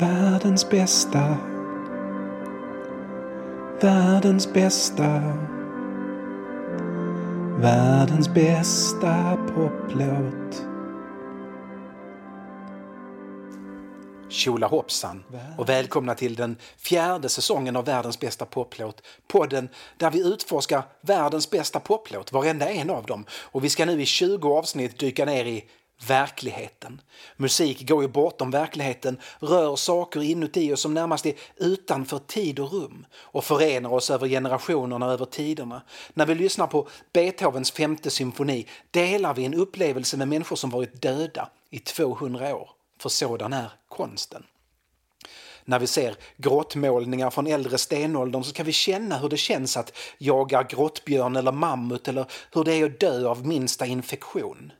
Världens bästa. Världens bästa. Världens bästa poplåt. Tjola hoppsan och välkomna till den fjärde säsongen av Världens bästa poplåt. Podden där vi utforskar världens bästa poplåt, varenda en av dem. Och vi ska nu i 20 avsnitt dyka ner i verkligheten. Musik går ju bortom verkligheten, rör saker inuti oss som närmast är utanför tid och rum och förenar oss över generationerna och över tiderna. När vi lyssnar på Beethovens femte symfoni delar vi en upplevelse med människor som varit döda i 200 år. För sådan är konsten. När vi ser grottmålningar från äldre stenåldern så kan vi känna hur det känns att jaga grottbjörn eller mammut eller hur det är att dö av minsta infektion.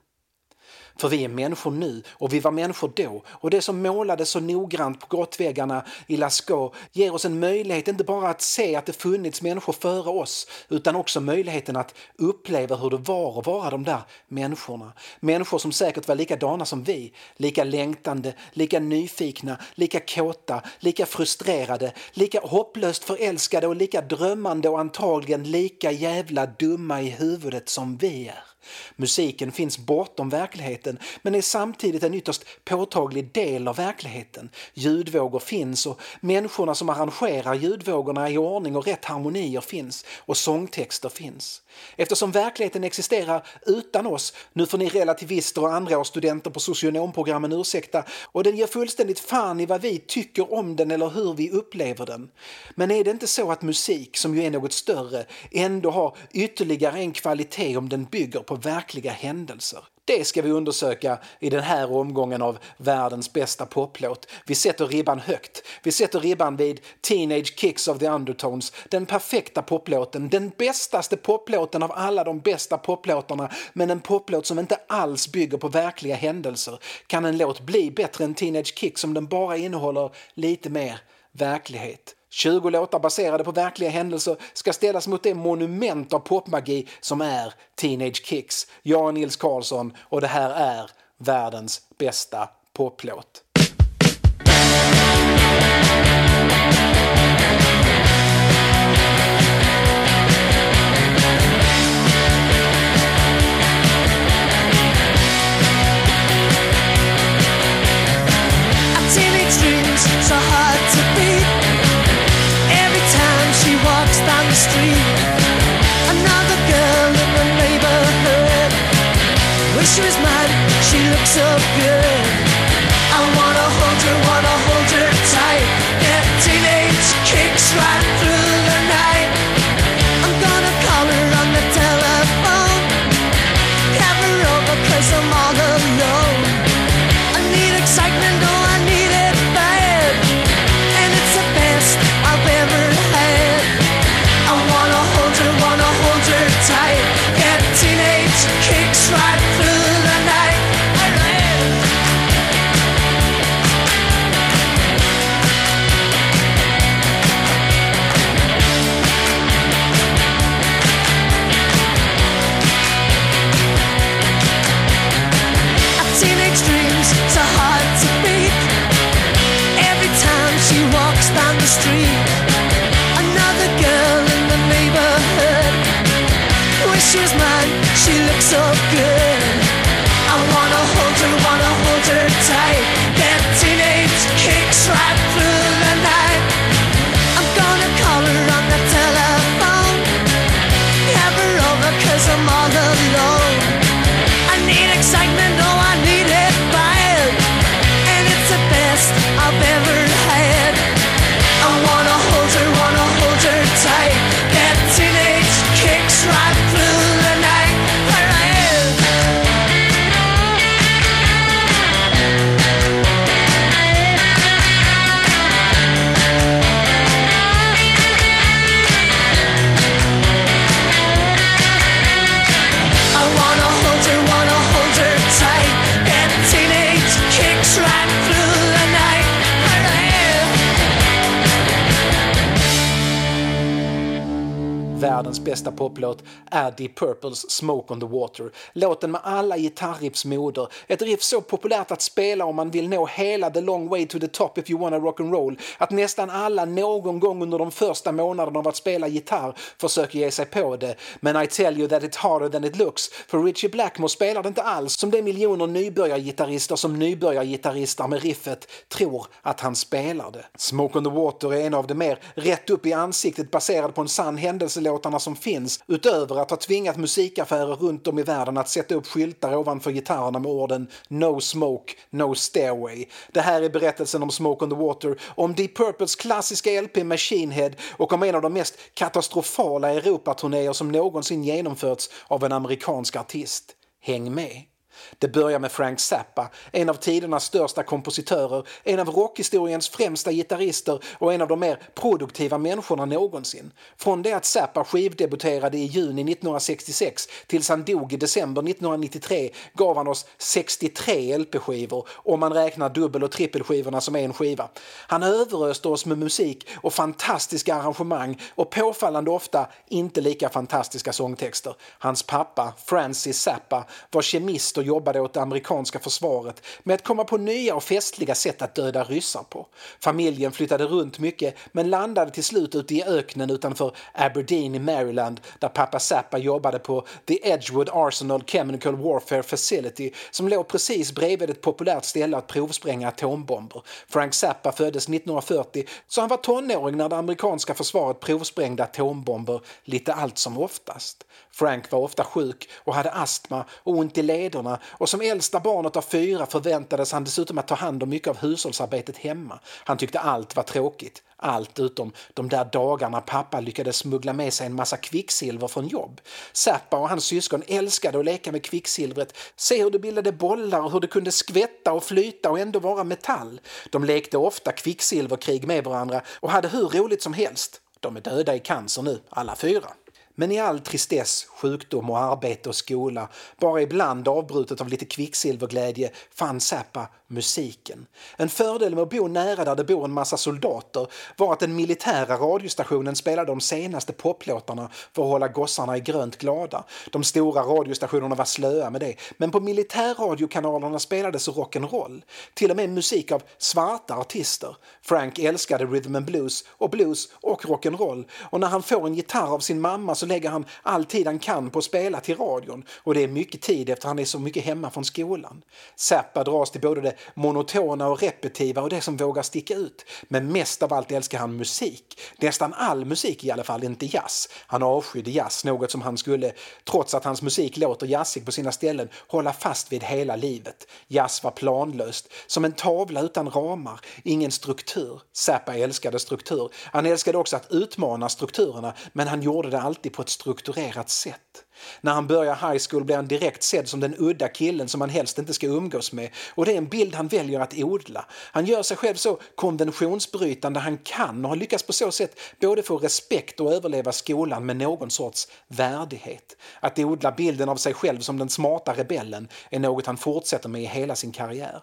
För vi är människor nu och vi var människor då och det som målades så noggrant på grottväggarna i Lascaux ger oss en möjlighet inte bara att se att det funnits människor före oss utan också möjligheten att uppleva hur det var att vara de där människorna. Människor som säkert var likadana som vi, lika längtande, lika nyfikna, lika kåta, lika frustrerade, lika hopplöst förälskade och lika drömmande och antagligen lika jävla dumma i huvudet som vi är. Musiken finns bortom verkligheten men är samtidigt en ytterst påtaglig del av verkligheten. Ljudvågor finns och människorna som arrangerar ljudvågorna i ordning och rätt harmonier finns och sångtexter finns. Eftersom verkligheten existerar utan oss, nu får ni relativister och andra årsstudenter på socionomprogrammen ursäkta, och den ger fullständigt fan i vad vi tycker om den eller hur vi upplever den. Men är det inte så att musik, som ju är något större, ändå har ytterligare en kvalitet om den bygger på verkliga händelser? Det ska vi undersöka i den här omgången av världens bästa poplåt. Vi sätter ribban högt. Vi sätter ribban vid Teenage Kicks of the Undertones, den perfekta poplåten, den bästaste poplåten av alla de bästa poplåtarna, men en poplåt som inte alls bygger på verkliga händelser. Kan en låt bli bättre än Teenage Kicks om den bara innehåller lite mer verklighet? 20 låtar baserade på verkliga händelser ska ställas mot det monument av popmagi som är Teenage Kicks. Jag är Nils Karlsson och det här är världens bästa poplåt. Teenage dream's so hard to be street, another girl in the neighborhood. Wish she was mine, she looks so good. I wanna hold her, wanna Kick Nästa poplåt är Deep Purples Smoke on the Water. Låten med alla gitarriffs moder. Ett riff så populärt att spela om man vill nå hela the long way to the top if you wanna rock and roll att nästan alla någon gång under de första månaderna av att spela gitarr försöker ge sig på det. Men I tell you that it's harder than it looks. För Richie Blackmore spelar det inte alls som de miljoner nybörjargitarrister som nybörjargitarrister med riffet tror att han spelar det. Smoke on the Water är en av de mer rätt upp i ansiktet baserad på en sann händelselåtarna som finns utöver att ha tvingat musikaffärer runt om i världen att sätta upp skyltar ovanför gitarrerna med orden “No smoke, no stairway”. Det här är berättelsen om Smoke on the Water, om Deep Purples klassiska LP Machine Head och om en av de mest katastrofala Europaturnéer som någonsin genomförts av en amerikansk artist. Häng med! Det börjar med Frank Zappa, en av tidernas största kompositörer, en av rockhistoriens främsta gitarrister och en av de mer produktiva människorna någonsin. Från det att Zappa skivdebuterade i juni 1966 tills han dog i december 1993 gav han oss 63 LP-skivor om man räknar dubbel och trippelskivorna som en skiva. Han överöste oss med musik och fantastiska arrangemang och påfallande ofta inte lika fantastiska sångtexter. Hans pappa, Francis Zappa, var kemist och jobbade åt det amerikanska försvaret med att komma på nya och festliga sätt att döda ryssar på. Familjen flyttade runt mycket men landade till slut ute i öknen utanför Aberdeen i Maryland där pappa Zappa jobbade på The Edgewood Arsenal Chemical Warfare Facility som låg precis bredvid ett populärt ställe att provspränga atombomber. Frank Zappa föddes 1940 så han var tonåring när det amerikanska försvaret provsprängde atombomber lite allt som oftast. Frank var ofta sjuk och hade astma och ont i lederna och som äldsta barnet av fyra förväntades han dessutom att ta hand om mycket av hushållsarbetet hemma. Han tyckte allt var tråkigt. Allt utom de där dagarna pappa lyckades smuggla med sig en massa kvicksilver från jobb. Zappa och hans syskon älskade att leka med kvicksilvret, se hur det bildade bollar och hur det kunde skvätta och flyta och ändå vara metall. De lekte ofta kvicksilverkrig med varandra och hade hur roligt som helst. De är döda i cancer nu, alla fyra. Men i all tristess, sjukdom och arbete och skola, bara ibland avbrutet av lite kvicksilverglädje, fann Zappa musiken. En fördel med att bo nära där det bor en massa soldater var att den militära radiostationen spelade de senaste poplåtarna för att hålla gossarna i grönt glada. De stora radiostationerna var slöa med det, men på militärradiokanalerna spelades rock'n'roll. Till och med musik av svarta artister. Frank älskade rhythm and blues och blues och rock'n'roll och när han får en gitarr av sin mamma så lägger han all tid han kan på att spela till radion och det är mycket tid efter han är så mycket hemma från skolan. Zappa dras till både det monotona och repetitiva och det som vågar sticka ut. Men mest av allt älskar han musik. Nästan all musik i alla fall, inte jazz. Han avskydde jazz, något som han skulle, trots att hans musik låter jazzig på sina ställen, hålla fast vid hela livet. Jazz var planlöst, som en tavla utan ramar, ingen struktur. Zappa älskade struktur. Han älskade också att utmana strukturerna, men han gjorde det alltid på ett strukturerat sätt. När han börjar high school blir han direkt sedd som den udda killen som man helst inte ska umgås med och det är en bild han väljer att odla. Han gör sig själv så konventionsbrytande han kan och har lyckats på så sätt både få respekt och överleva skolan med någon sorts värdighet. Att odla bilden av sig själv som den smarta rebellen är något han fortsätter med i hela sin karriär.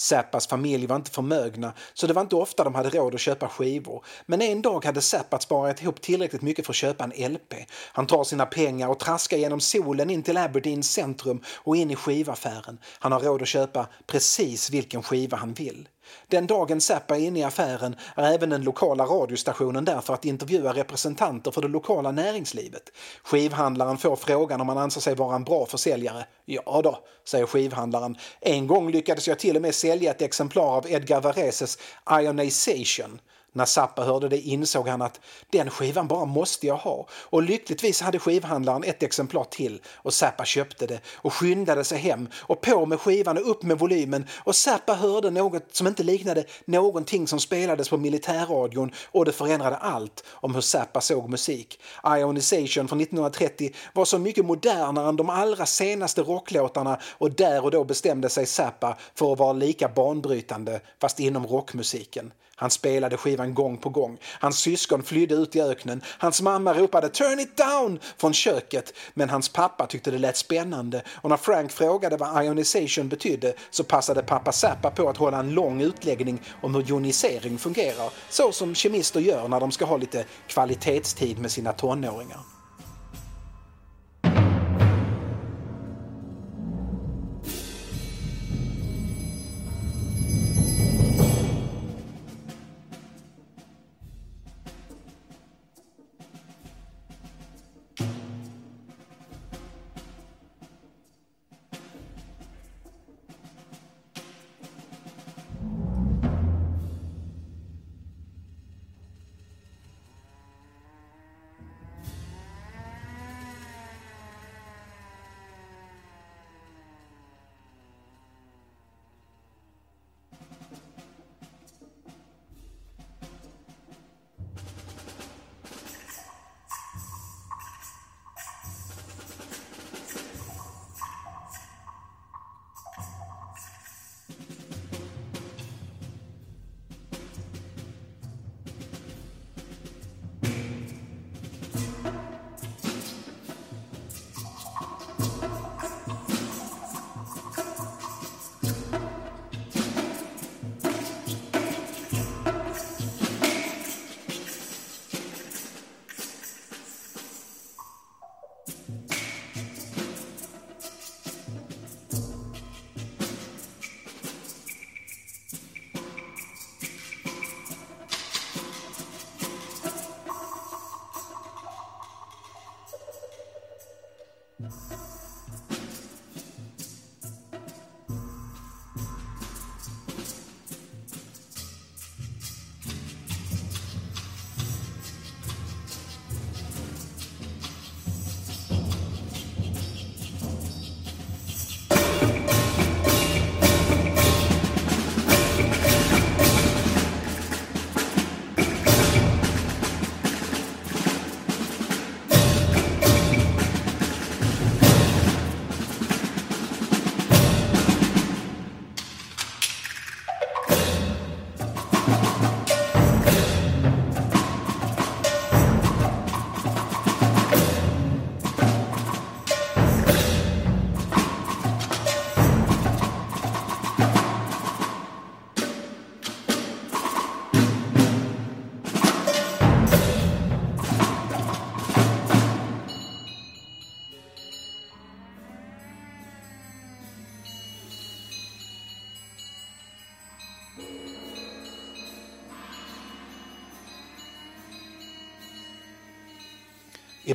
Zappas familj var inte förmögna så det var inte ofta de hade råd att köpa skivor. Men en dag hade Zappa sparat ihop tillräckligt mycket för att köpa en LP. Han tar sina pengar och traskar genom solen in till Aberdeens centrum och in i skivaffären. Han har råd att köpa precis vilken skiva han vill. Den dagen Zappa är inne i affären är även den lokala radiostationen där för att intervjua representanter för det lokala näringslivet. Skivhandlaren får frågan om han anser sig vara en bra försäljare. Ja då, säger skivhandlaren. En gång lyckades jag till och med sälja ett exemplar av Edgar Vareses Ionization. När Zappa hörde det insåg han att den skivan bara måste jag ha och lyckligtvis hade skivhandlaren ett exemplar till och Zappa köpte det och skyndade sig hem och på med skivan och upp med volymen och Zappa hörde något som inte liknade någonting som spelades på militärradion och det förändrade allt om hur Zappa såg musik. Ionization från 1930 var så mycket modernare än de allra senaste rocklåtarna och där och då bestämde sig Zappa för att vara lika banbrytande fast inom rockmusiken. Han spelade skivan gång på gång. Hans syskon flydde ut i öknen. Hans mamma ropade “Turn it down!” från köket. Men hans pappa tyckte det lät spännande och när Frank frågade vad ionization betydde så passade pappa Zappa på att hålla en lång utläggning om hur jonisering fungerar. Så som kemister gör när de ska ha lite kvalitetstid med sina tonåringar.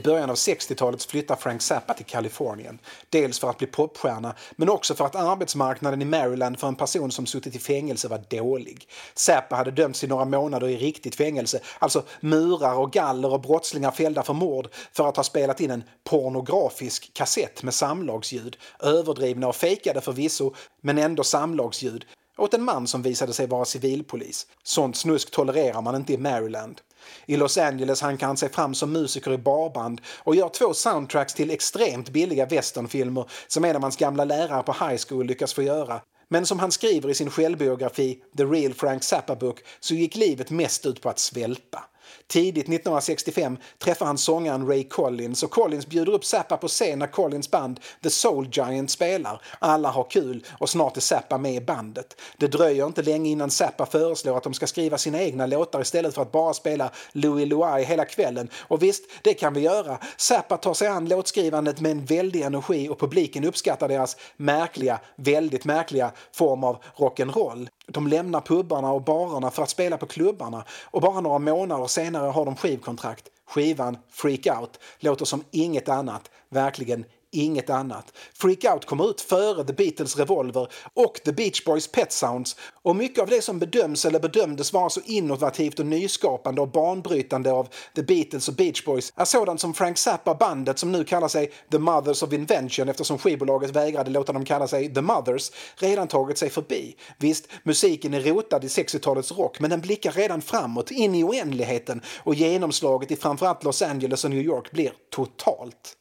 Början av 60-talet flyttar Frank Zappa till Kalifornien. Dels för att bli popstjärna, men också för att arbetsmarknaden i Maryland för en person som suttit i fängelse var dålig. Zappa hade dömts i några månader i riktigt fängelse, alltså murar och galler och brottslingar fällda för mord för att ha spelat in en pornografisk kassett med samlagsljud. Överdrivna och fejkade förvisso, men ändå samlagsljud åt en man som visade sig vara civilpolis. Sånt snusk tolererar man inte i Maryland. I Los Angeles hankar han sig fram som musiker i barband och gör två soundtracks till extremt billiga westernfilmer som en av hans gamla lärare på high school lyckas få göra. Men som han skriver i sin självbiografi The Real Frank Zappa Book så gick livet mest ut på att svälta. Tidigt 1965 träffar han sångaren Ray Collins och Collins bjuder upp Zappa på scen när Collins band The Soul Giant spelar. Alla har kul och snart är Zappa med i bandet. Det dröjer inte länge innan Zappa föreslår att de ska skriva sina egna låtar istället för att bara spela Louie Louie hela kvällen. Och visst, det kan vi göra. Zappa tar sig an låtskrivandet med en väldig energi och publiken uppskattar deras märkliga, väldigt märkliga form av rock'n'roll. De lämnar pubbarna och barerna för att spela på klubbarna och bara några månader senare har de skivkontrakt. Skivan Freak Out låter som inget annat, verkligen inget annat. Freak Out kommer ut före The Beatles Revolver och The Beach Boys Pet Sounds och mycket av det som bedöms eller bedömdes vara så innovativt och nyskapande och banbrytande av The Beatles och Beach Boys är sådant som Frank Zappa bandet som nu kallar sig The Mothers of Invention eftersom skivbolaget vägrade låta dem kalla sig The Mothers redan tagit sig förbi. Visst, musiken är rotad i 60-talets rock men den blickar redan framåt in i oändligheten och genomslaget i framförallt Los Angeles och New York blir totalt.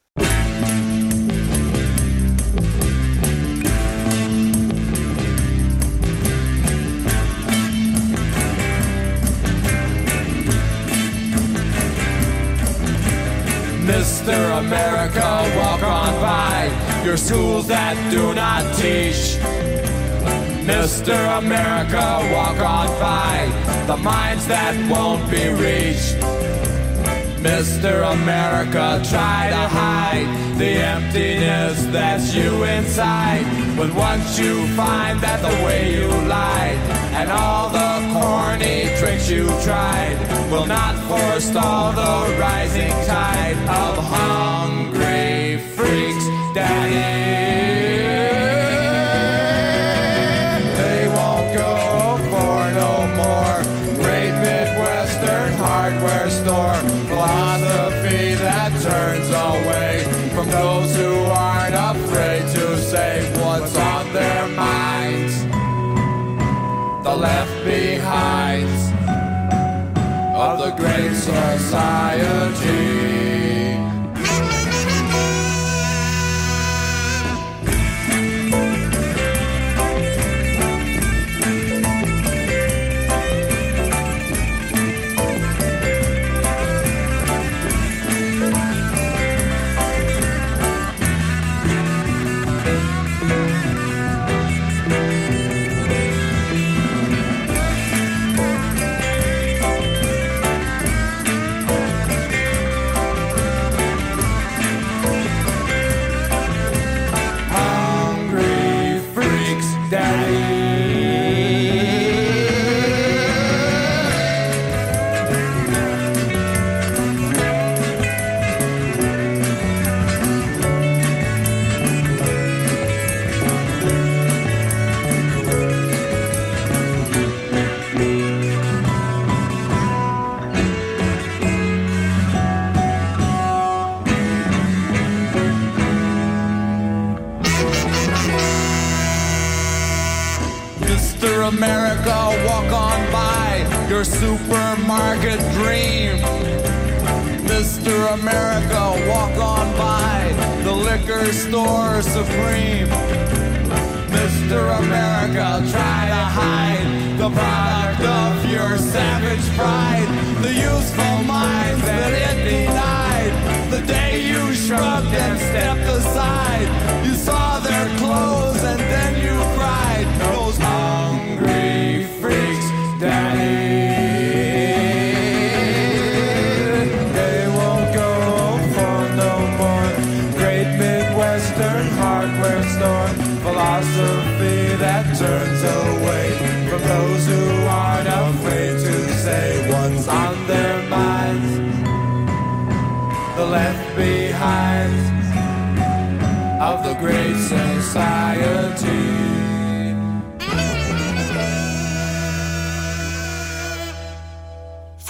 Mr. America, walk on by your schools that do not teach. Mr. America, walk on by the minds that won't be reached. Mr. America, try to hide the emptiness that's you inside. But once you find that the way you lied and all the corny tricks you tried. Will not forestall the rising tide of hungry freaks, daddy. They won't go for no more. Great Midwestern hardware store. Philosophy that turns away from those who aren't afraid to say what's on left behinds of the great society. Supermarket dream. Mr. America, walk on by the liquor store supreme. Mr. America, try to hide the product of your savage pride, the useful society.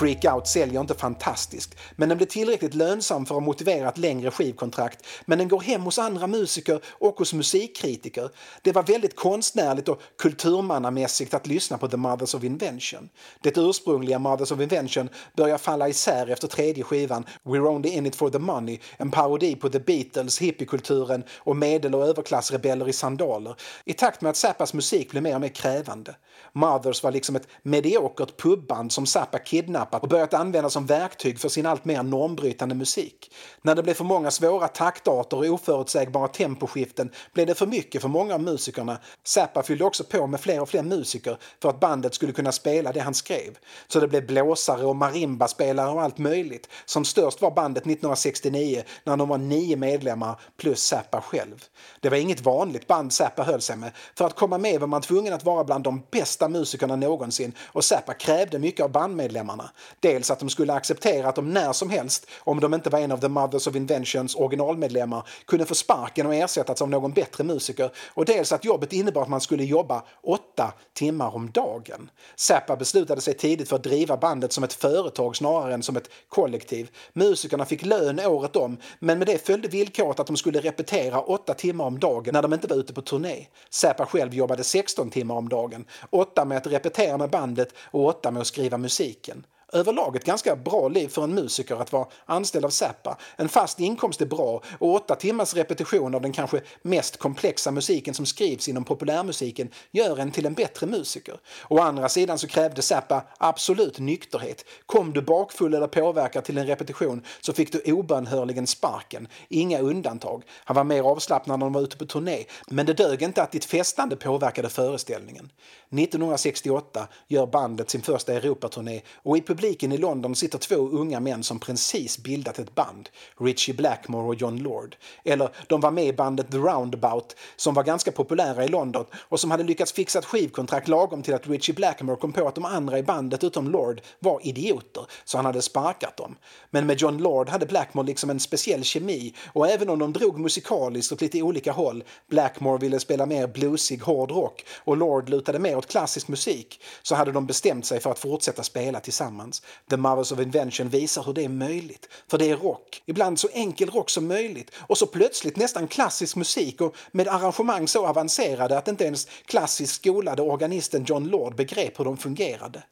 Freak Out säljer inte fantastiskt, men den blir tillräckligt lönsam för att motivera ett längre skivkontrakt. Men den går hem hos andra musiker och hos musikkritiker. Det var väldigt konstnärligt och kulturmannamässigt att lyssna på The Mothers of Invention. Det ursprungliga Mothers of Invention börjar falla isär efter tredje skivan We're Only In It For The Money, en parodi på The Beatles, hippiekulturen och medel och överklassrebeller i sandaler, i takt med att Zappas musik blir mer och mer krävande. Mothers var liksom ett mediokert pubband som Zappa kidnappat och börjat använda som verktyg för sin allt mer normbrytande musik. När det blev för många svåra taktarter och oförutsägbara temposkiften blev det för mycket för många av musikerna. Zappa fyllde också på med fler och fler musiker för att bandet skulle kunna spela det han skrev. Så det blev blåsare och marimbaspelare och allt möjligt. Som störst var bandet 1969 när de var nio medlemmar plus Zappa själv. Det var inget vanligt band Zappa höll sig med. För att komma med var man tvungen att vara bland de bästa musikerna någonsin och Zappa krävde mycket av bandmedlemmarna. Dels att de skulle acceptera att de när som helst, om de inte var en av The Mothers of Inventions originalmedlemmar, kunde få sparken och ersättas av någon bättre musiker och dels att jobbet innebar att man skulle jobba åtta timmar om dagen. Zappa beslutade sig tidigt för att driva bandet som ett företag snarare än som ett kollektiv. Musikerna fick lön året om, men med det följde villkoret att de skulle repetera åtta timmar om dagen när de inte var ute på turné. Zappa själv jobbade 16 timmar om dagen, åtta med att repetera med bandet och åtta med att skriva musiken. Överlag ett ganska bra liv för en musiker att vara anställd av Zappa. En fast inkomst är bra och åtta timmars repetition av den kanske mest komplexa musiken som skrivs inom populärmusiken gör en till en bättre musiker. Å andra sidan så krävde Zappa absolut nykterhet. Kom du bakfull eller påverkad till en repetition så fick du obönhörligen sparken. Inga undantag. Han var mer avslappnad när de var ute på turné. Men det dög inte att ditt festande påverkade föreställningen. 1968 gör bandet sin första Europaturné och i publiken i London sitter två unga män som precis bildat ett band, Richie Blackmore och John Lord. Eller de var med i bandet The Roundabout som var ganska populära i London och som hade lyckats fixa ett skivkontrakt lagom till att Richie Blackmore kom på att de andra i bandet utom Lord var idioter, så han hade sparkat dem. Men med John Lord hade Blackmore liksom en speciell kemi och även om de drog musikaliskt åt lite olika håll, Blackmore ville spela mer bluesig hårdrock och Lord lutade mer åt klassisk musik, så hade de bestämt sig för att fortsätta spela tillsammans. The Mothers of Invention visar hur det är möjligt, för det är rock. Ibland så enkel rock som möjligt och så plötsligt nästan klassisk musik och med arrangemang så avancerade att inte ens klassiskt skolade organisten John Lord begrep hur de fungerade.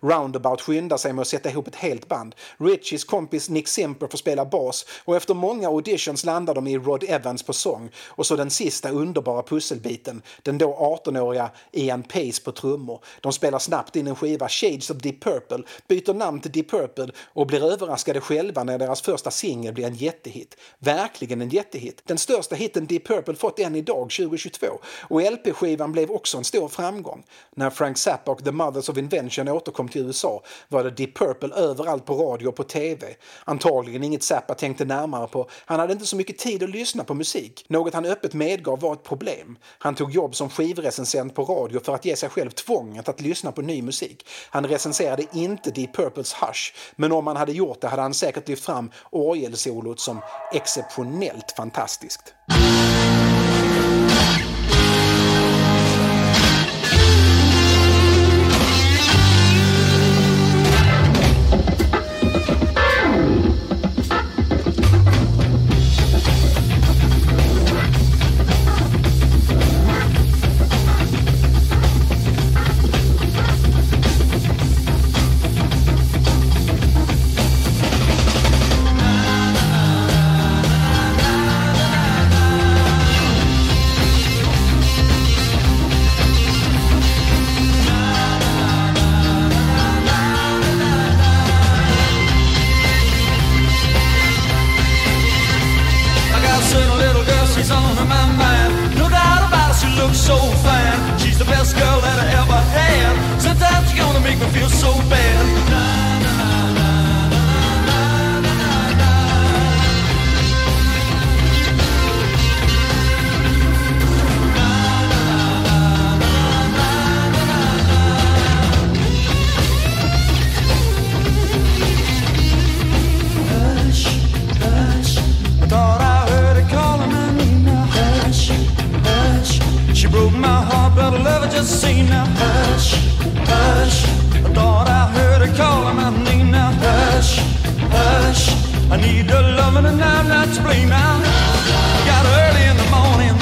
Roundabout skyndar sig med att sätta ihop ett helt band. Richies kompis Nick Simper får spela bas och efter många auditions landar de i Rod Evans på sång och så den sista underbara pusselbiten, den då 18-åriga Ian Pace på trummor. De spelar snabbt in en skiva, Shades of Deep Purple, byter namn till Deep Purple och blir överraskade själva när deras första singel blir en jättehit. Verkligen en jättehit. Den största hitten Deep Purple fått än idag, 2022. Och LP-skivan blev också en stor framgång. När Frank Zappa och The Mothers of Invention återkom till USA var det Deep Purple överallt på radio och på TV. Antagligen inget Zappa tänkte närmare på. Han hade inte så mycket tid att lyssna på musik. Något han öppet medgav var ett problem. Han tog jobb som skivrecensent på radio för att ge sig själv tvånget att lyssna på ny musik. Han recenserade inte Deep Purples Hush, men om han hade gjort det hade han säkert lyft fram orgelsolot som exceptionellt fantastiskt. On my mind. No doubt about it, she looks so fine. She's the best girl that I ever had. Sometimes she's gonna make me feel so bad. Now. hush, hush, I thought I heard her calling my name now. hush, hush. I need loving and I'm not to blame now. Got early in the morning.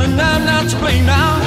And I'm not to blame now.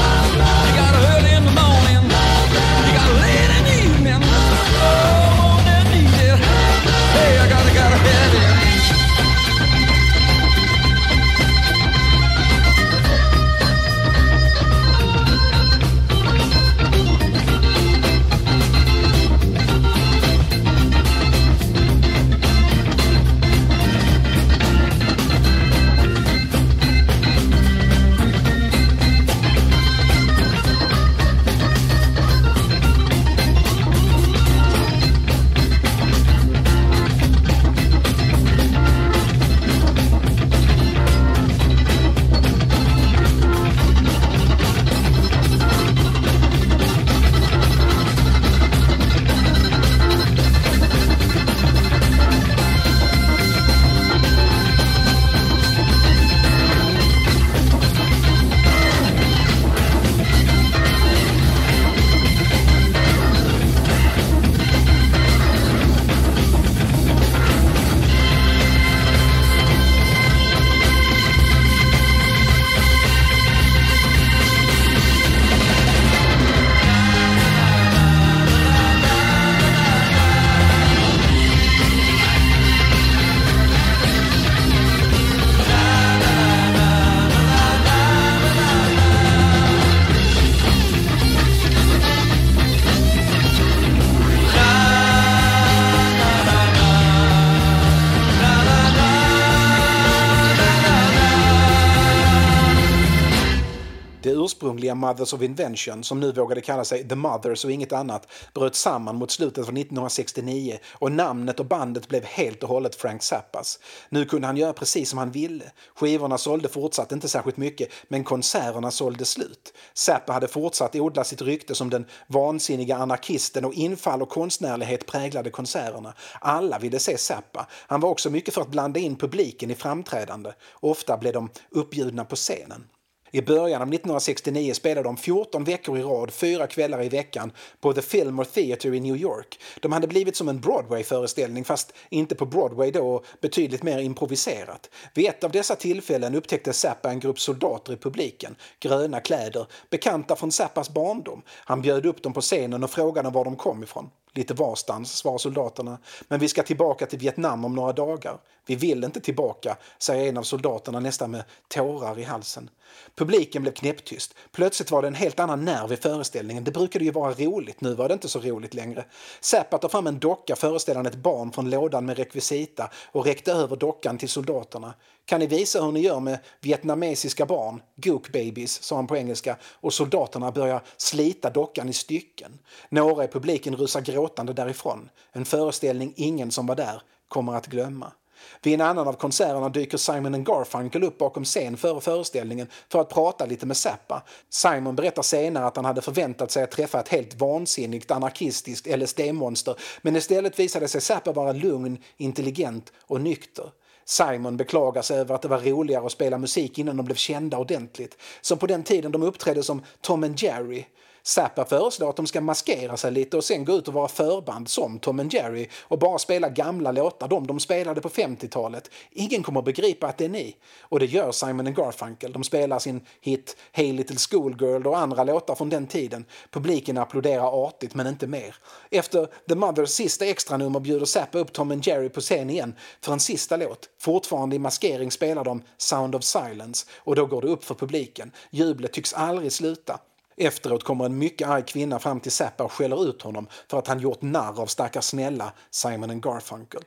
Ursprungliga Mothers of Invention, som nu vågade kalla sig The Mothers och inget annat, bröt samman mot slutet av 1969 och namnet och bandet blev helt och hållet Frank Zappas. Nu kunde han göra precis som han ville. Skivorna sålde fortsatt inte särskilt mycket, men konserterna sålde slut. Zappa hade fortsatt odla sitt rykte som den vansinniga anarkisten och infall och konstnärlighet präglade konserterna. Alla ville se Zappa. Han var också mycket för att blanda in publiken i framträdande. Ofta blev de uppbjudna på scenen. I början av 1969 spelade de 14 veckor i rad, fyra kvällar i veckan, på The Fillmore Theatre i New York. De hade blivit som en Broadway-föreställning, fast inte på Broadway då, betydligt mer improviserat. Vid ett av dessa tillfällen upptäckte Zappa en grupp soldater i publiken, gröna kläder, bekanta från Zappas barndom. Han bjöd upp dem på scenen och frågade var de kom ifrån. Lite varstans, svarar soldaterna. Men vi ska tillbaka till Vietnam om några dagar. Vi vill inte tillbaka, säger en av soldaterna nästan med tårar i halsen. Publiken blev knäpptyst. Plötsligt var det en helt annan nerv i föreställningen. Det brukade ju vara roligt, nu var det inte så roligt längre. Zappa tar fram en docka föreställande ett barn från lådan med rekvisita och räckte över dockan till soldaterna. Kan ni visa hur ni gör med vietnamesiska barn, gook babies, sa han på engelska och soldaterna börjar slita dockan i stycken. Några i publiken rusar gråtande därifrån. En föreställning ingen som var där kommer att glömma. Vid en annan av konserterna dyker Simon Garfunkel upp bakom scen före föreställningen för att prata lite med Zappa. Simon berättar senare att han hade förväntat sig att träffa ett helt vansinnigt anarkistiskt LSD-monster men istället visade sig Zappa vara lugn, intelligent och nykter. Simon beklagar sig över att det var roligare att spela musik innan de blev kända ordentligt. Som på den tiden de uppträdde som Tom and Jerry. Zappa föreslår att de ska maskera sig lite och sen gå ut och vara förband som Tom and Jerry och bara spela gamla låtar, de de spelade på 50-talet. Ingen kommer att begripa att det är ni. Och det gör Simon and Garfunkel. De spelar sin hit Hey Little Schoolgirl och andra låtar från den tiden. Publiken applåderar artigt men inte mer. Efter The Mothers sista extranummer bjuder Zappa upp Tom and Jerry på scen igen för en sista låt. Fortfarande i maskering spelar de Sound of Silence och då går det upp för publiken. Jublet tycks aldrig sluta. Efteråt kommer en mycket arg kvinna fram till Zappa och skäller ut honom för att han gjort narr av stackars snälla Simon Garfunkel.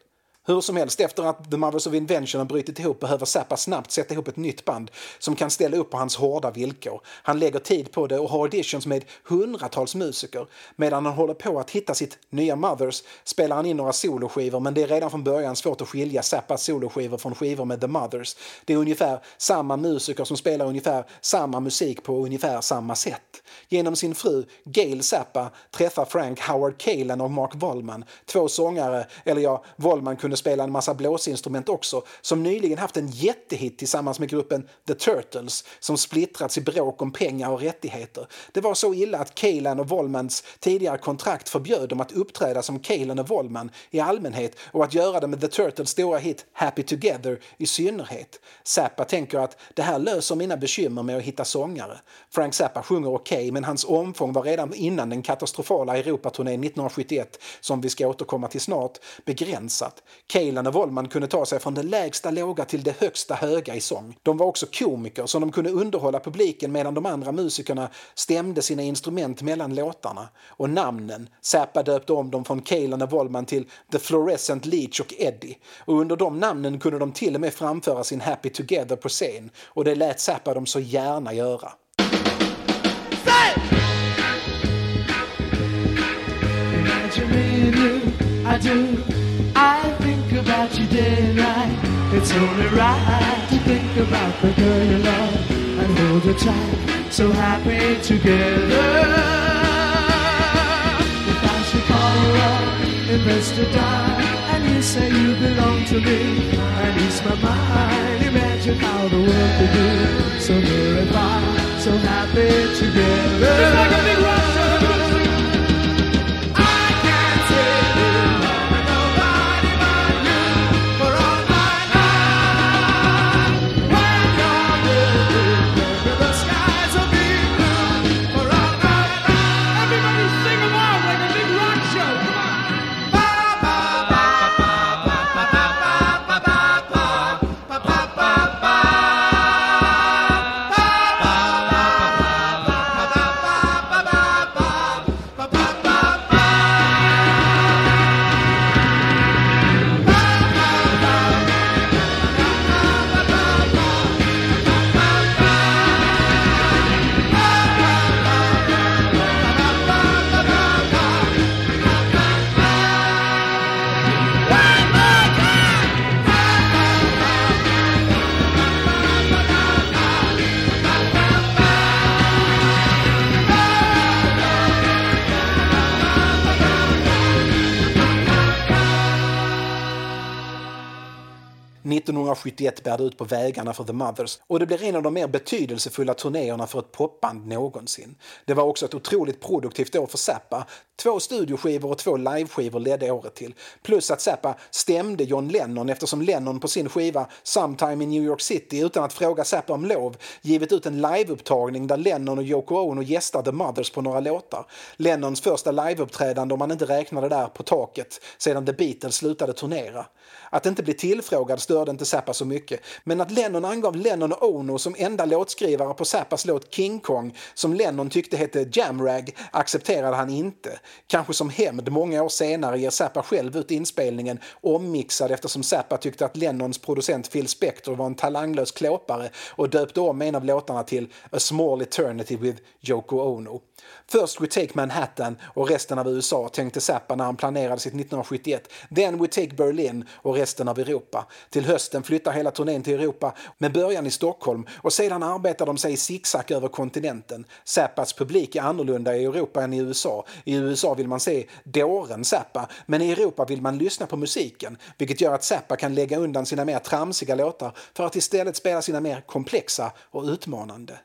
Hur som helst, efter att The Mothers of Invention har brutit ihop behöver Zappa snabbt sätta ihop ett nytt band som kan ställa upp på hans hårda villkor. Han lägger tid på det och har auditions med hundratals musiker. Medan han håller på att hitta sitt nya Mothers spelar han in några soloskivor men det är redan från början svårt att skilja Zappas soloskivor från skivor med The Mothers. Det är ungefär samma musiker som spelar ungefär samma musik på ungefär samma sätt. Genom sin fru Gail Zappa träffar Frank Howard Kalen och Mark Wollman, två sångare, eller ja, Wollman kunde spela en massa blåsinstrument också, som nyligen haft en jättehit tillsammans med gruppen The Turtles som splittrats i bråk om pengar och rättigheter. Det var så illa att Kalen och Wollmans tidigare kontrakt förbjöd dem att uppträda som Kalen och Wollman i allmänhet och att göra det med The Turtles stora hit Happy Together i synnerhet. Zappa tänker att det här löser mina bekymmer med att hitta sångare. Frank Zappa sjunger okej, okay, men hans omfång var redan innan den katastrofala Europaturnén 1971, som vi ska återkomma till snart, begränsat. Kaelan och Wollman kunde ta sig från det lägsta låga till det högsta höga i sång. De var också komiker så de kunde underhålla publiken medan de andra musikerna stämde sina instrument mellan låtarna. Och namnen, Zappa döpte om dem från Kaelan och Wollman till The Fluorescent Leech och Eddie. Och under de namnen kunde de till och med framföra sin Happy Together på scen. Och det lät Zappa dem så gärna göra. Imagine me and you, I do. About you day and night. It's only right to think about the girl you love and hold her tight. So happy together. If I should call you up, invest a dime, and you say you belong to me, and ease my mind. Imagine how the world could be so far, so happy together. It's like a big rock 1971 bär det ut på vägarna för The Mothers och det blir en av de mer betydelsefulla turnéerna för ett popband någonsin. Det var också ett otroligt produktivt år för Zappa. Två studioskivor och två liveskivor ledde året till. Plus att Zappa stämde John Lennon eftersom Lennon på sin skiva Sometime in New York City utan att fråga Zappa om lov givit ut en liveupptagning där Lennon och Yoko Ono gästar The Mothers på några låtar. Lennons första liveuppträdande om man inte räknade där på taket sedan The Beatles slutade turnera. Att inte bli tillfrågad störde inte Zappa så mycket, men att Lennon angav Lennon och Ono som enda låtskrivare på Zappas låt King Kong, som Lennon tyckte hette Jamrag, accepterade han inte. Kanske som hämnd många år senare ger Zappa själv ut inspelningen ommixad eftersom Zappa tyckte att Lennons producent Phil Spector var en talanglös klåpare och döpte om en av låtarna till A Small Eternity with Yoko Ono. Först We Take Manhattan och resten av USA tänkte Zappa när han planerade sitt 1971. Then We Take Berlin och resten av Europa. Till hösten flyttar hela turnén till Europa med början i Stockholm och sedan arbetar de sig i zigzag över kontinenten. Zappas publik är annorlunda i Europa än i USA. I USA vill man se dåren Zappa, men i Europa vill man lyssna på musiken, vilket gör att Zappa kan lägga undan sina mer tramsiga låtar för att istället spela sina mer komplexa och utmanande.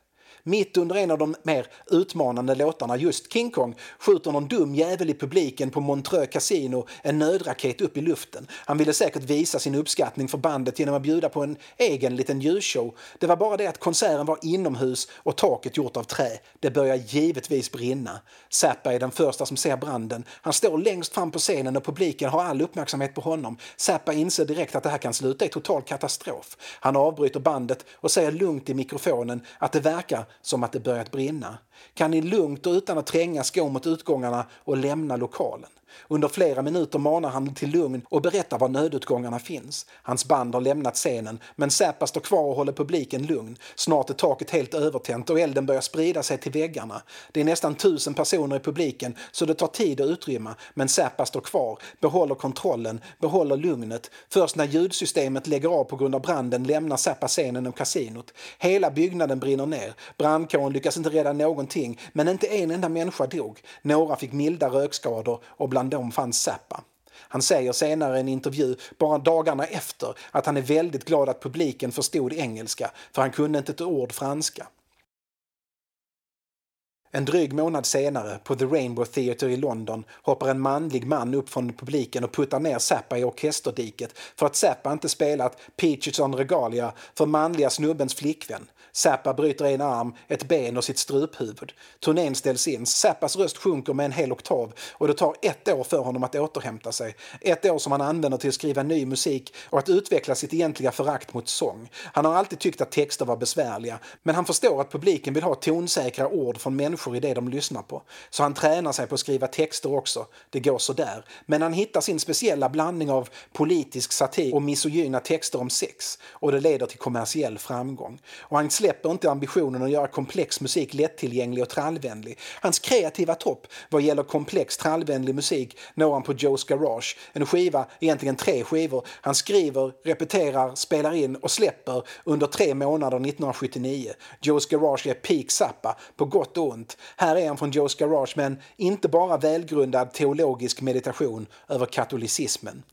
Mitt under en av de mer utmanande låtarna, just King Kong, skjuter någon dum jävel i publiken på Montreux Casino en nödraket upp i luften. Han ville säkert visa sin uppskattning för bandet genom att bjuda på en egen liten ljusshow. Det var bara det att konserten var inomhus och taket gjort av trä. Det börjar givetvis brinna. Zappa är den första som ser branden. Han står längst fram på scenen och publiken har all uppmärksamhet på honom. Zappa inser direkt att det här kan sluta i total katastrof. Han avbryter bandet och säger lugnt i mikrofonen att det verkar som att det börjat brinna. Kan ni lugnt och utan att trängas gå mot utgångarna och lämna lokalen? Under flera minuter manar han till lugn och berättar var nödutgångarna finns. Hans band har lämnat scenen, men Zappa står kvar och håller publiken lugn. Snart är taket helt övertänt och elden börjar sprida sig till väggarna. Det är nästan tusen personer i publiken, så det tar tid att utrymma, men Zappa står kvar, behåller kontrollen, behåller lugnet. Först när ljudsystemet lägger av på grund av branden lämnar Zappa scenen och kasinot. Hela byggnaden brinner ner. Brandkåren lyckas inte rädda någonting, men inte en enda människa dog. Några fick milda rökskador och bland dem fanns Zappa. Han säger senare i en intervju, bara dagarna efter, att han är väldigt glad att publiken förstod engelska, för han kunde inte ett ord franska. En dryg månad senare, på The Rainbow Theatre i London, hoppar en manlig man upp från publiken och puttar ner Zappa i orkesterdiket för att Zappa inte spelat Peaches on Regalia för manliga snubbens flickvän. Zappa bryter en arm, ett ben och sitt struphuvud. Turnén ställs in, Zappas röst sjunker med en hel oktav och det tar ett år för honom att återhämta sig. Ett år som han använder till att skriva ny musik och att utveckla sitt egentliga förakt mot sång. Han har alltid tyckt att texter var besvärliga, men han förstår att publiken vill ha tonsäkra ord från människor i det de lyssnar på. Så han tränar sig på att skriva texter också. Det går sådär. Men han hittar sin speciella blandning av politisk satir och misogyna texter om sex och det leder till kommersiell framgång. Och han släpper inte ambitionen att göra komplex musik lättillgänglig och trallvänlig. Hans kreativa topp vad gäller komplex trallvänlig musik når han på Joe's Garage, en skiva, egentligen tre skivor. Han skriver, repeterar, spelar in och släpper under tre månader 1979. Joe's Garage är peak Zappa, på gott och ont. Här är han från Joe's Garage med en inte bara välgrundad teologisk meditation över katolicismen.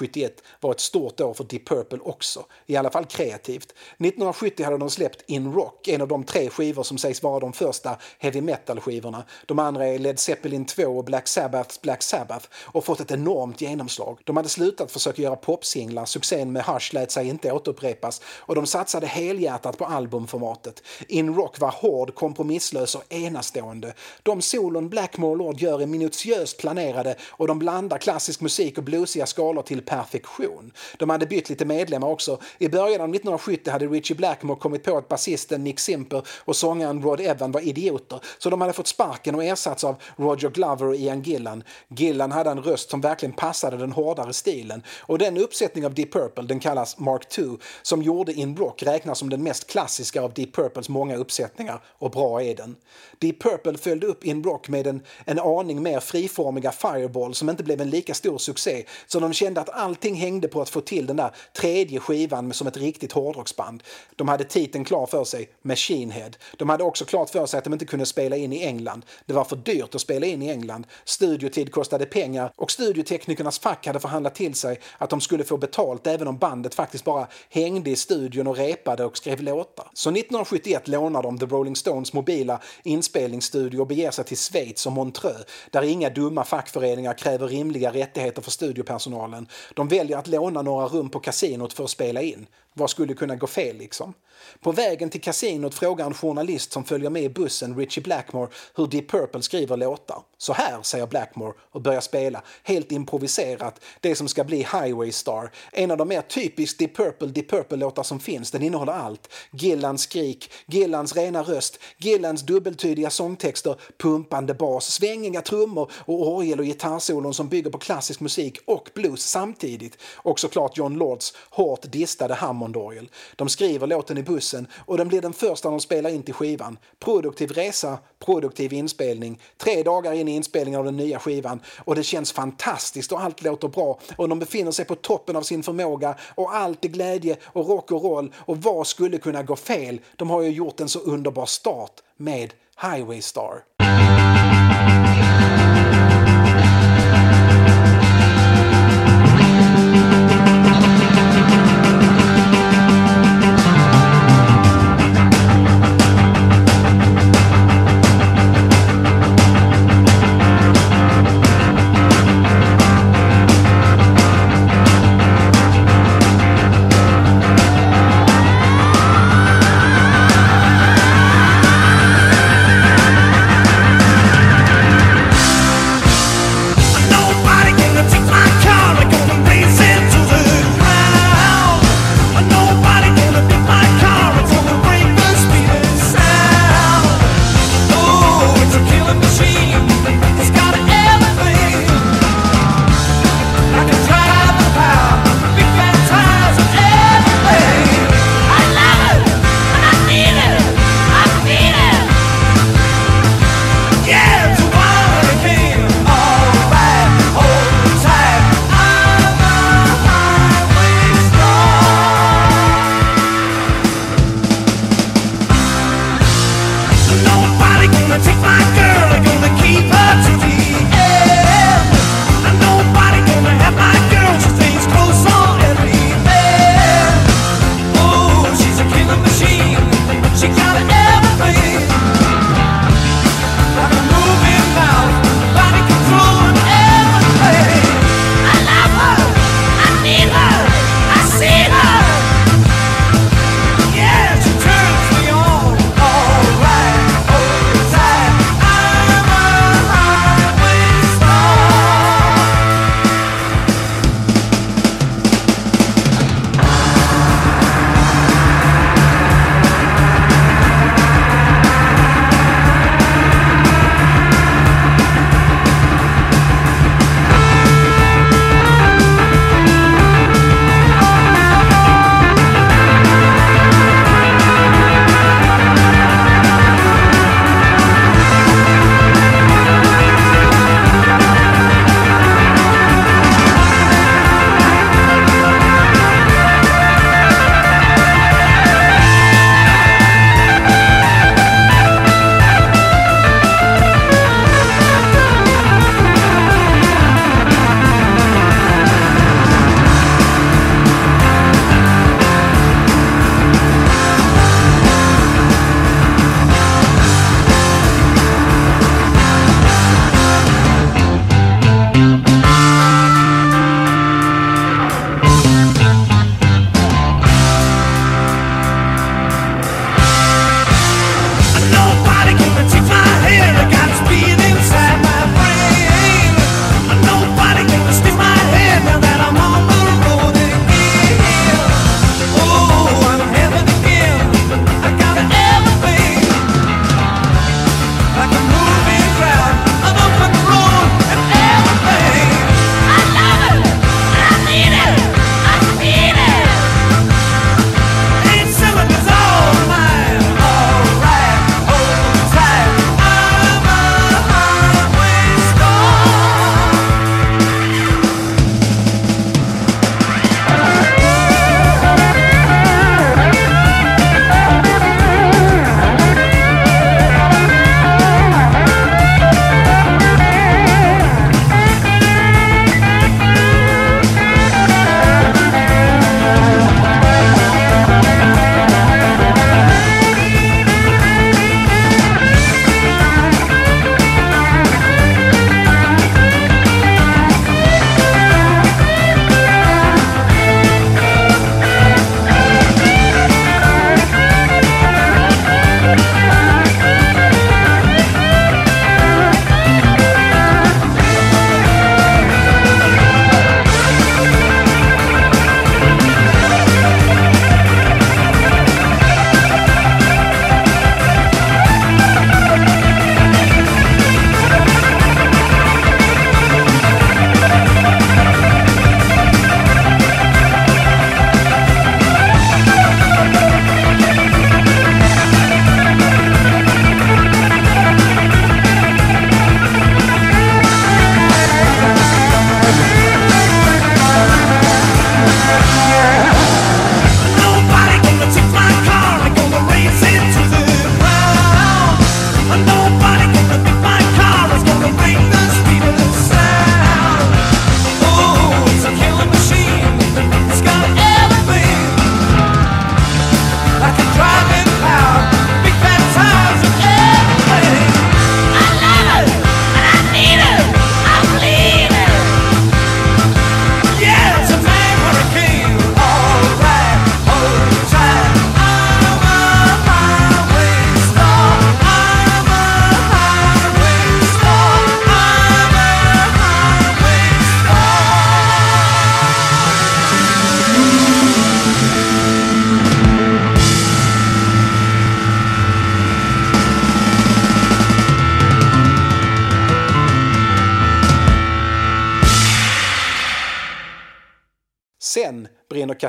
1971 var ett stort år för Deep Purple också, i alla fall kreativt. 1970 hade de släppt In Rock, en av de tre skivor som sägs vara de första heavy metal-skivorna. De andra är Led Zeppelin 2 och Black Sabbaths Black Sabbath och fått ett enormt genomslag. De hade slutat försöka göra popsinglar, succén med Hush lät sig inte återupprepas och de satsade helhjärtat på albumformatet. In Rock var hård, kompromisslös och enastående. De solon Blackmore Lord gör är minutiöst planerade och de blandar klassisk musik och bluesiga skalor till perfektion. De hade bytt lite medlemmar också. I början av 1970 hade Richie Blackmore kommit på att basisten Nick Simper och sångaren Rod Evan var idioter, så de hade fått sparken och ersatts av Roger Glover och Ian Gillan. Gillan hade en röst som verkligen passade den hårdare stilen och den uppsättning av Deep Purple, den kallas Mark II, som gjorde In Rock räknas som den mest klassiska av Deep Purples många uppsättningar och bra är den. Deep Purple följde upp In Rock med en, en aning mer friformiga Fireball som inte blev en lika stor succé så de kände att allting hängde på att få till den där tredje skivan som ett riktigt hårdrocksband. De hade titeln klar för sig, Machine Head. De hade också klart för sig att de inte kunde spela in i England. Det var för dyrt att spela in i England. Studiotid kostade pengar och studioteknikernas fack hade förhandlat till sig att de skulle få betalt även om bandet faktiskt bara hängde i studion och repade och skrev låtar. Så 1971 lånar de The Rolling Stones mobila inspelningsstudio och beger sig till Schweiz och Montreux där inga dumma fackföreningar kräver rimliga rättigheter för studiopersonalen. De väljer att låna några rum på kasinot för att spela in. Vad skulle kunna gå fel liksom? På vägen till kasinot frågar en journalist som följer med i bussen Richie Blackmore hur Deep Purple skriver låtar. Så här, säger Blackmore och börjar spela, helt improviserat, det som ska bli Highway Star. En av de mer typiskt Deep Purple Deep Purple-låtar som finns. Den innehåller allt. Gillans skrik, Gillans rena röst, Gillans dubbeltydiga sångtexter, pumpande bas, svängiga trummor och orgel och gitarrsolon som bygger på klassisk musik och blues samtidigt. Och såklart John Lords hårt distade Hammondorgel. De skriver låten i bussen och den blir den första de spelar in till skivan. Produktiv resa, produktiv inspelning. Tre dagar in i inspelningen av den nya skivan och det känns fantastiskt och allt låter bra och de befinner sig på toppen av sin förmåga och allt är glädje och rock och roll och vad skulle kunna gå fel? De har ju gjort en så underbar start med Highway Star.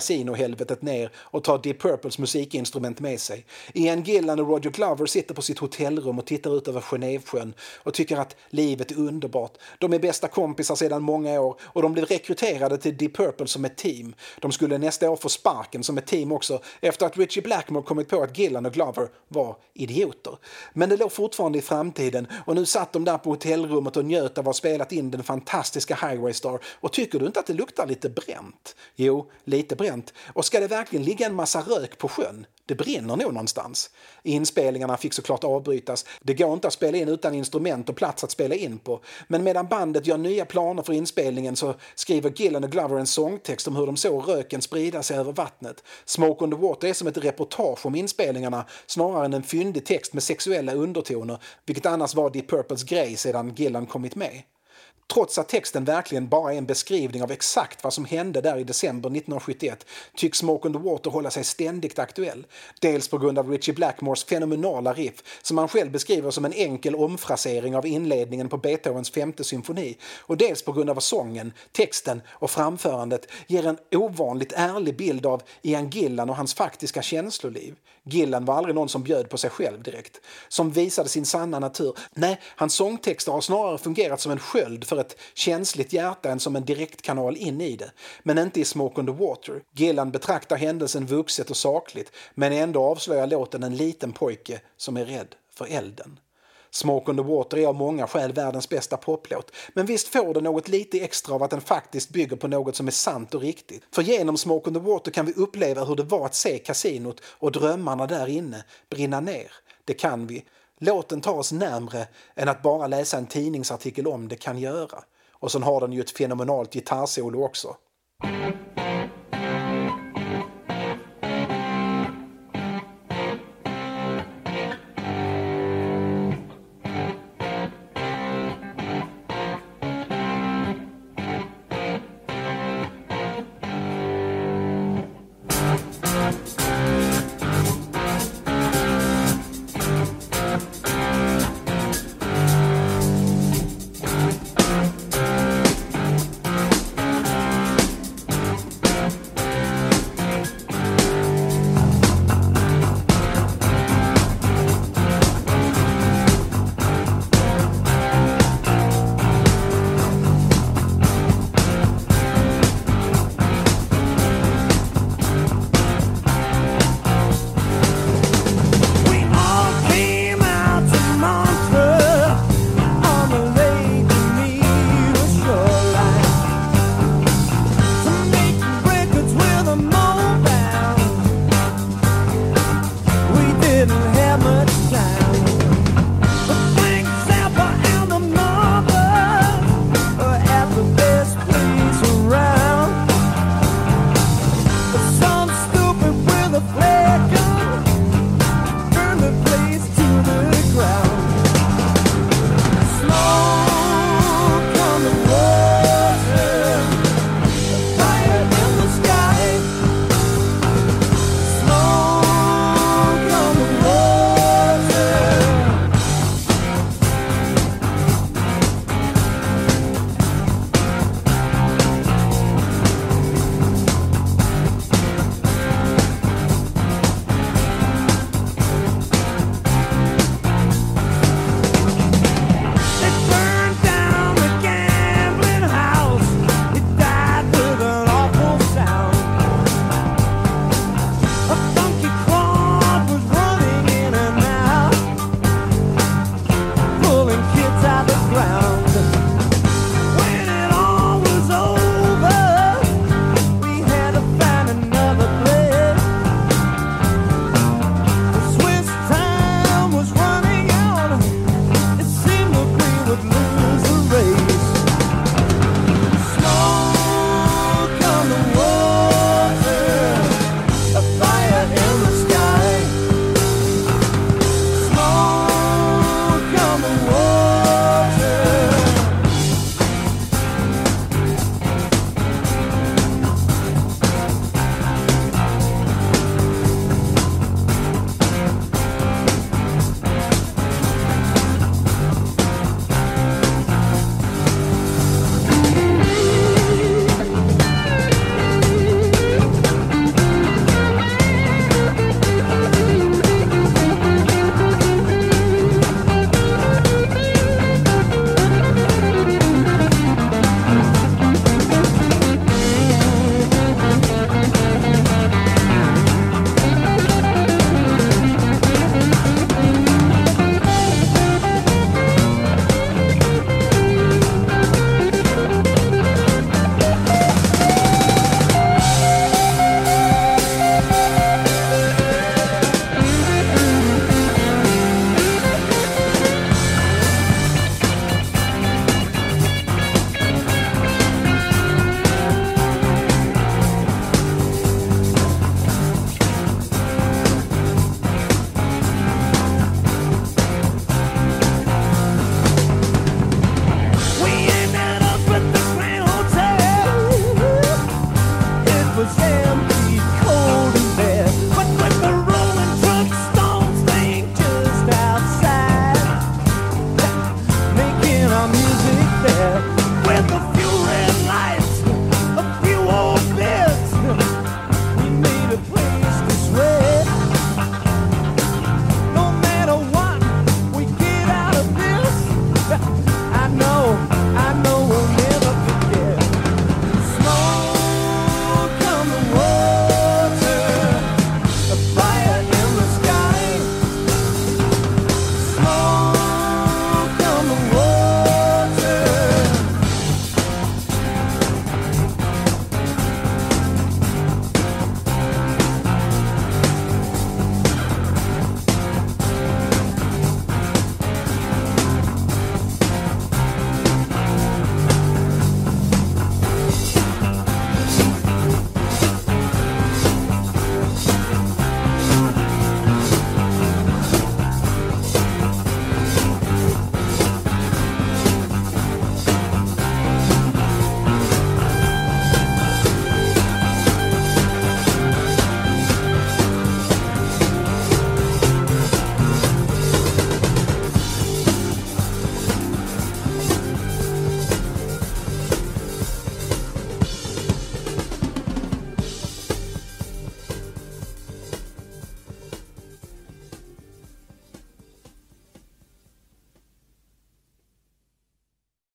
Kasinohelvetet ner och tar Deep Purples musikinstrument med sig. Ian Gillan och Roger Glover sitter på sitt hotellrum och tittar ut över Genèvesjön och tycker att livet är underbart. De är bästa kompisar sedan många år och de blev rekryterade till Deep Purple som ett team. De skulle nästa år få sparken som ett team också efter att Richie Blackmore kommit på att Gillan och Glover var idioter. Men det låg fortfarande i framtiden och nu satt de där på hotellrummet och njöt av att ha spelat in den fantastiska Highway Star och tycker du inte att det luktar lite bränt? Jo, lite bränt. Och ska det verkligen ligga en massa rök på sjön? Det brinner nog någonstans. Inspelningarna fick såklart avbrytas. Det går inte att spela in utan instrument och plats att spela in på. Men medan bandet gör nya planer för inspelningen så skriver Gillan och Glover en sångtext om hur de såg röken sprida sig över vattnet. Smoke on the Water är som ett reportage om inspelningarna snarare än en fyndig text med sexuella undertoner, vilket annars var Deep Purples grej sedan Gillan kommit med. Trots att texten verkligen bara är en beskrivning av exakt vad som hände där i december 1971 tycks Smoke on the Water hålla sig ständigt aktuell. Dels på grund av Richie Blackmores fenomenala riff som han själv beskriver som en enkel omfrasering av inledningen på Beethovens femte symfoni och dels på grund av att sången, texten och framförandet ger en ovanligt ärlig bild av Ian Gillan och hans faktiska känsloliv. Gillan var aldrig någon som bjöd på sig själv direkt, som visade sin sanna natur. Nej, hans sångtexter har snarare fungerat som en sköld för ett känsligt hjärta än som en direktkanal in i det. Men inte i Smoke on the Water. Gillan betraktar händelsen vuxet och sakligt men ändå avslöjar låten en liten pojke som är rädd för elden. Smoke on the Water är av många skäl världens bästa poplåt. Men visst får den något lite extra av att den faktiskt bygger på något som är sant och riktigt. För genom Smoke on the Water kan vi uppleva hur det var att se kasinot och drömmarna där inne brinna ner. Det kan vi. Låten tar oss närmre än att bara läsa en tidningsartikel om det kan göra. Och sen har den ju ett fenomenalt gitarrsolo också.